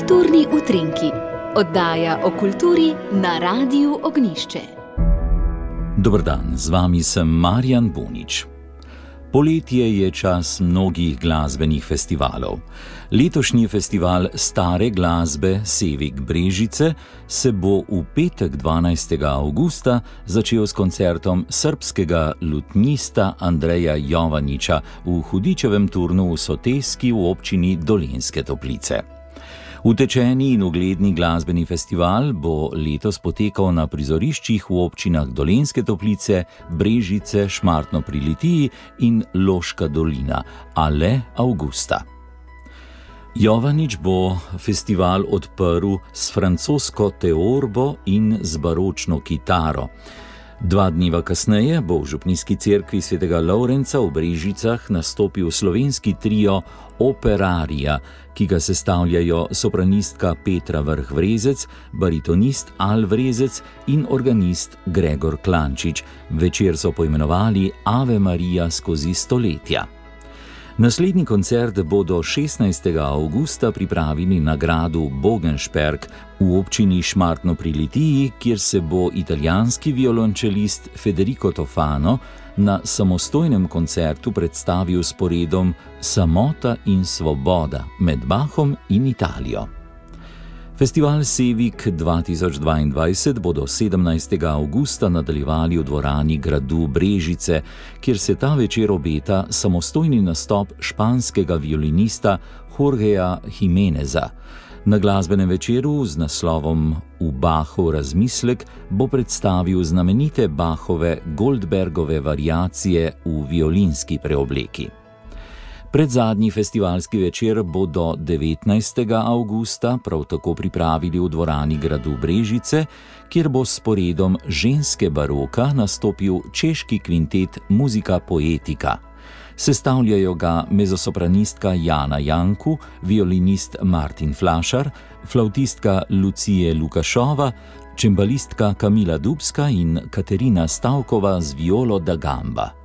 Kulturni utrinki, oddaja o kulturi na Radiu Ognišče. Dobr dan, z vami sem Marjan Bunič. Poletje je čas mnogih glasbenih festivalov. Letošnji festival stare glasbe Sevik Brežice se bo v petek 12. augusta začel s koncertom srpskega lutnista Andreja Jovaniča v hudičevem turnu v Soteski v občini Dolenske Toplice. Utečeni in ugledni glasbeni festival bo letos potekal na prizoriščih v občinah Dolenske toplice, Brežice, Šmartno pri Litiji in Loška dolina, ale avgusta. Jovanič bo festival odprl s francosko teorbo in z baročno kitaro. Dva dneva kasneje bo v Župnijski cerkvi svetega Laurenca v Brežicah nastopil slovenski trio Operaria, ki ga sestavljajo sopranistka Petra Vrhvrezec, baritonist Al Vrezec in organist Gregor Klančič. Večer so poimenovali Ave Maria skozi stoletja. Naslednji koncert bodo 16. augusta pripravili na gradu Bogenšperk v občini Šmartno pri Litiji, kjer se bo italijanski violončelist Federico Tofano na samostojnem koncertu predstavil s poredom Samota in Svoboda med Bahom in Italijo. Festival Sevik 2022 bodo 17. augusta nadaljevali v dvorani gradu Brežice, kjer se ta večer obeta samostojni nastop španskega violinista Jorgeja Jimeneza. Na glasbenem večeru z naslovom V Bahu razmislek bo predstavil znamenite Bahove Goldbergove variacije v violinski preobleki. Predzadnji festivalski večer bo do 19. augusta prav tako pripravili v dvorani gradu Brežice, kjer bo s poredom ženske baroka nastopil češki kvintet Muzika Poetika. Sestavljajo ga mezosopranistka Jana Janku, violinist Martin Flašar, flautistka Lucije Lukašova, čembalistka Kamila Dubska in Katerina Stavkova z violo da Gamba.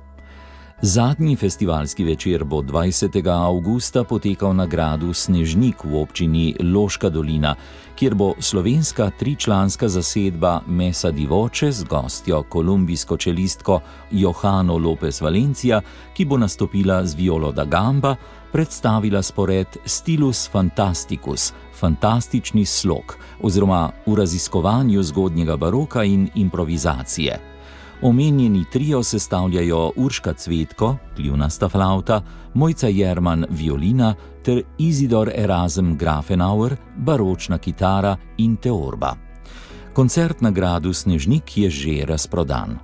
Zadnji festivalski večer bo 20. augusta potekal na gradu Snežnik v občini Loška dolina, kjer bo slovenska tričlanska zasedba Mesa Divoče z gostjo kolumbijsko čelistko Johano Lopez Valencija, ki bo nastopila z violo da Gamba, predstavila spored Stilus Fantasticus, fantastični slog, oziroma v raziskovanju zgodnjega baroka in improvizacije. Omenjeni trio sestavljajo Urška Cvetko, kljunasta flauta, Mojca Jerman, violina ter Izidor Erasm Grafenauer, baročna kitara in teorba. Koncert na gradu Snežnik je že razprodan.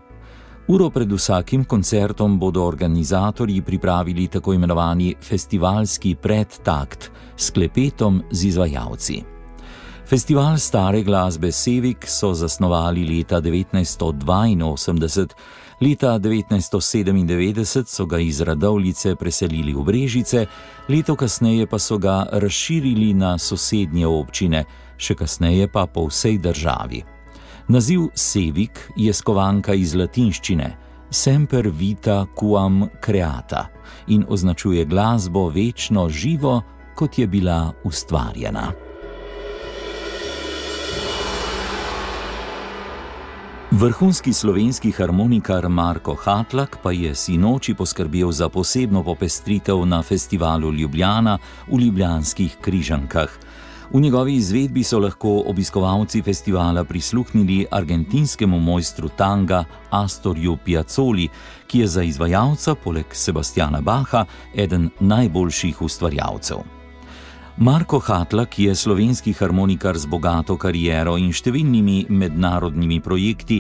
Uro pred vsakim koncertom bodo organizatorji pripravili tako imenovani festivalski predtakt s klepetom z izvajalci. Festival stare glasbe Sevik so zasnovali leta 1982, leta 1997 so ga iz Radovlice preselili v Brežice, leto kasneje pa so ga razširili na sosednje občine, še kasneje pa po vsej državi. Naziv Sevik je skovanka iz latinščine Semper vita quam creata in označuje glasbo večno živo, kot je bila ustvarjena. Vrhunski slovenski harmonikar Marko Hatlak pa je sinoči poskrbel za posebno popestritev na festivalu Ljubljana v Ljubljanskih križankah. V njegovi izvedbi so lahko obiskovalci festivala prisluhnili argentinskemu mojstru tanga Astorju Piazzoli, ki je za izvajalca poleg Sebastiana Baha eden najboljših ustvarjalcev. Marko Hatlak je slovenski harmonikar z bogato kariero in številnimi mednarodnimi projekti,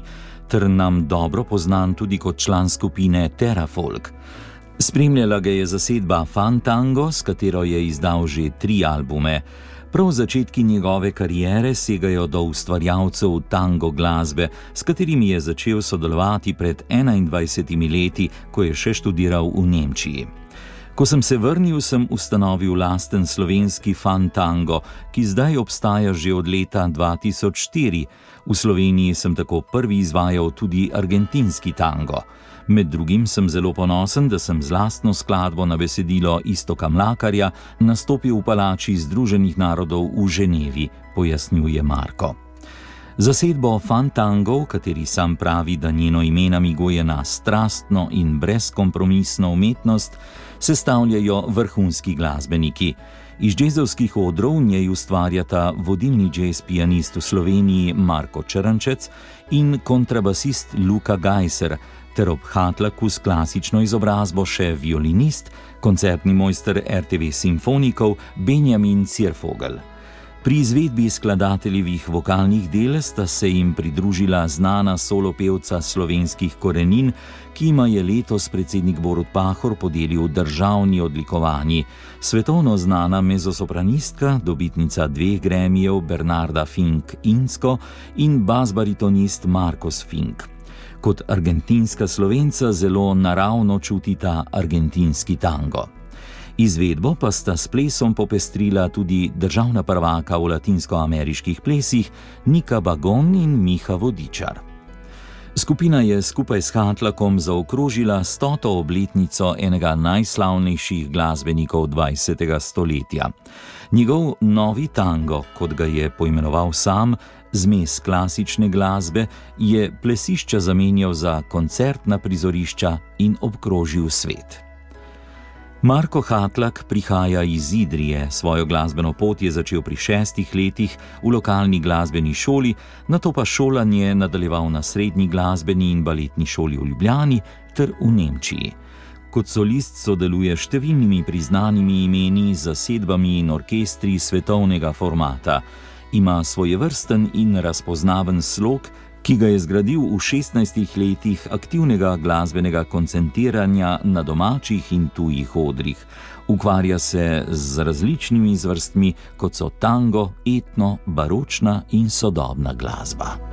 ter nam dobro poznan tudi kot član skupine Terrafolk. Spremljala ga je zasedba Fantango, s katero je izdal že tri albume. Prav začetki njegove kariere segajo do ustvarjalcev tango glasbe, s katerimi je začel sodelovati pred 21 leti, ko je še študiral v Nemčiji. Ko sem se vrnil, sem ustanovil lasten slovenski fantango, ki zdaj obstaja že od leta 2004. V Sloveniji sem tako prvi izvajal tudi argentinski tango. Med drugim sem zelo ponosen, da sem z lastno skladbo na besedilo Istoka Mlakarja nastopil v palači Združenih narodov v Ženevi, pojasnjuje Marko. Zasedbo Fantango, kateri sam pravi, da njeno ime namiguje na strastno in brezkompromisno umetnost, sestavljajo vrhunski glasbeniki. Iz džezovskih odrov njej ustvarjata vodilni jazz pianist v Sloveniji Marko Črnčec in kontrabasist Luka Gajser, ter ob Hatlaku s klasično izobrazbo še violinist, koncertni mojster RTV simfonikov Benjamin Cirfogel. Pri izvedbi skladateljevih vokalnih del sta se jim pridružila znana solopevca slovenskih korenin, ki ima je letos predsednik Borut Pahor podelil državni odlikovanji, svetovno znana mezosopranistka, dobitnica dveh gremijev Bernarda Fink Insko in basbaritonist Markus Fink. Kot argentinska slovenca zelo naravno čutita argentinski tango. Izvedbo pa sta s plesom popestrila tudi državna prvaka v latinskoameriških plesih Nika Bagon in Miha Vodičar. Skupina je skupaj s Hatlakom zaokrožila stoto obletnico enega najslavnejših glasbenikov 20. stoletja. Njegov novi tango, kot ga je poimenoval sam, zmes klasične glasbe, je plesišča zamenjal za koncertna prizorišča in obkrožil svet. Marko Hatlak prihaja iz Idrije, svojo glasbeno pot je začel pri šestih letih v lokalni glasbeni šoli, na to pa šolanje nadaljeval na srednji glasbeni in baletni šoli v Ljubljani ter v Nemčiji. Kot solist sodeluje s številnimi priznanimi imeni, zasedbami in orkestri svetovnega formata. Ima svojevrsten in razpoznaven slog, ki ga je zgradil v 16 letih aktivnega glasbenega koncentriranja na domačih in tujih odrih. Ukvarja se z različnimi zvrstmi, kot so tango, etno, baročna in sodobna glasba.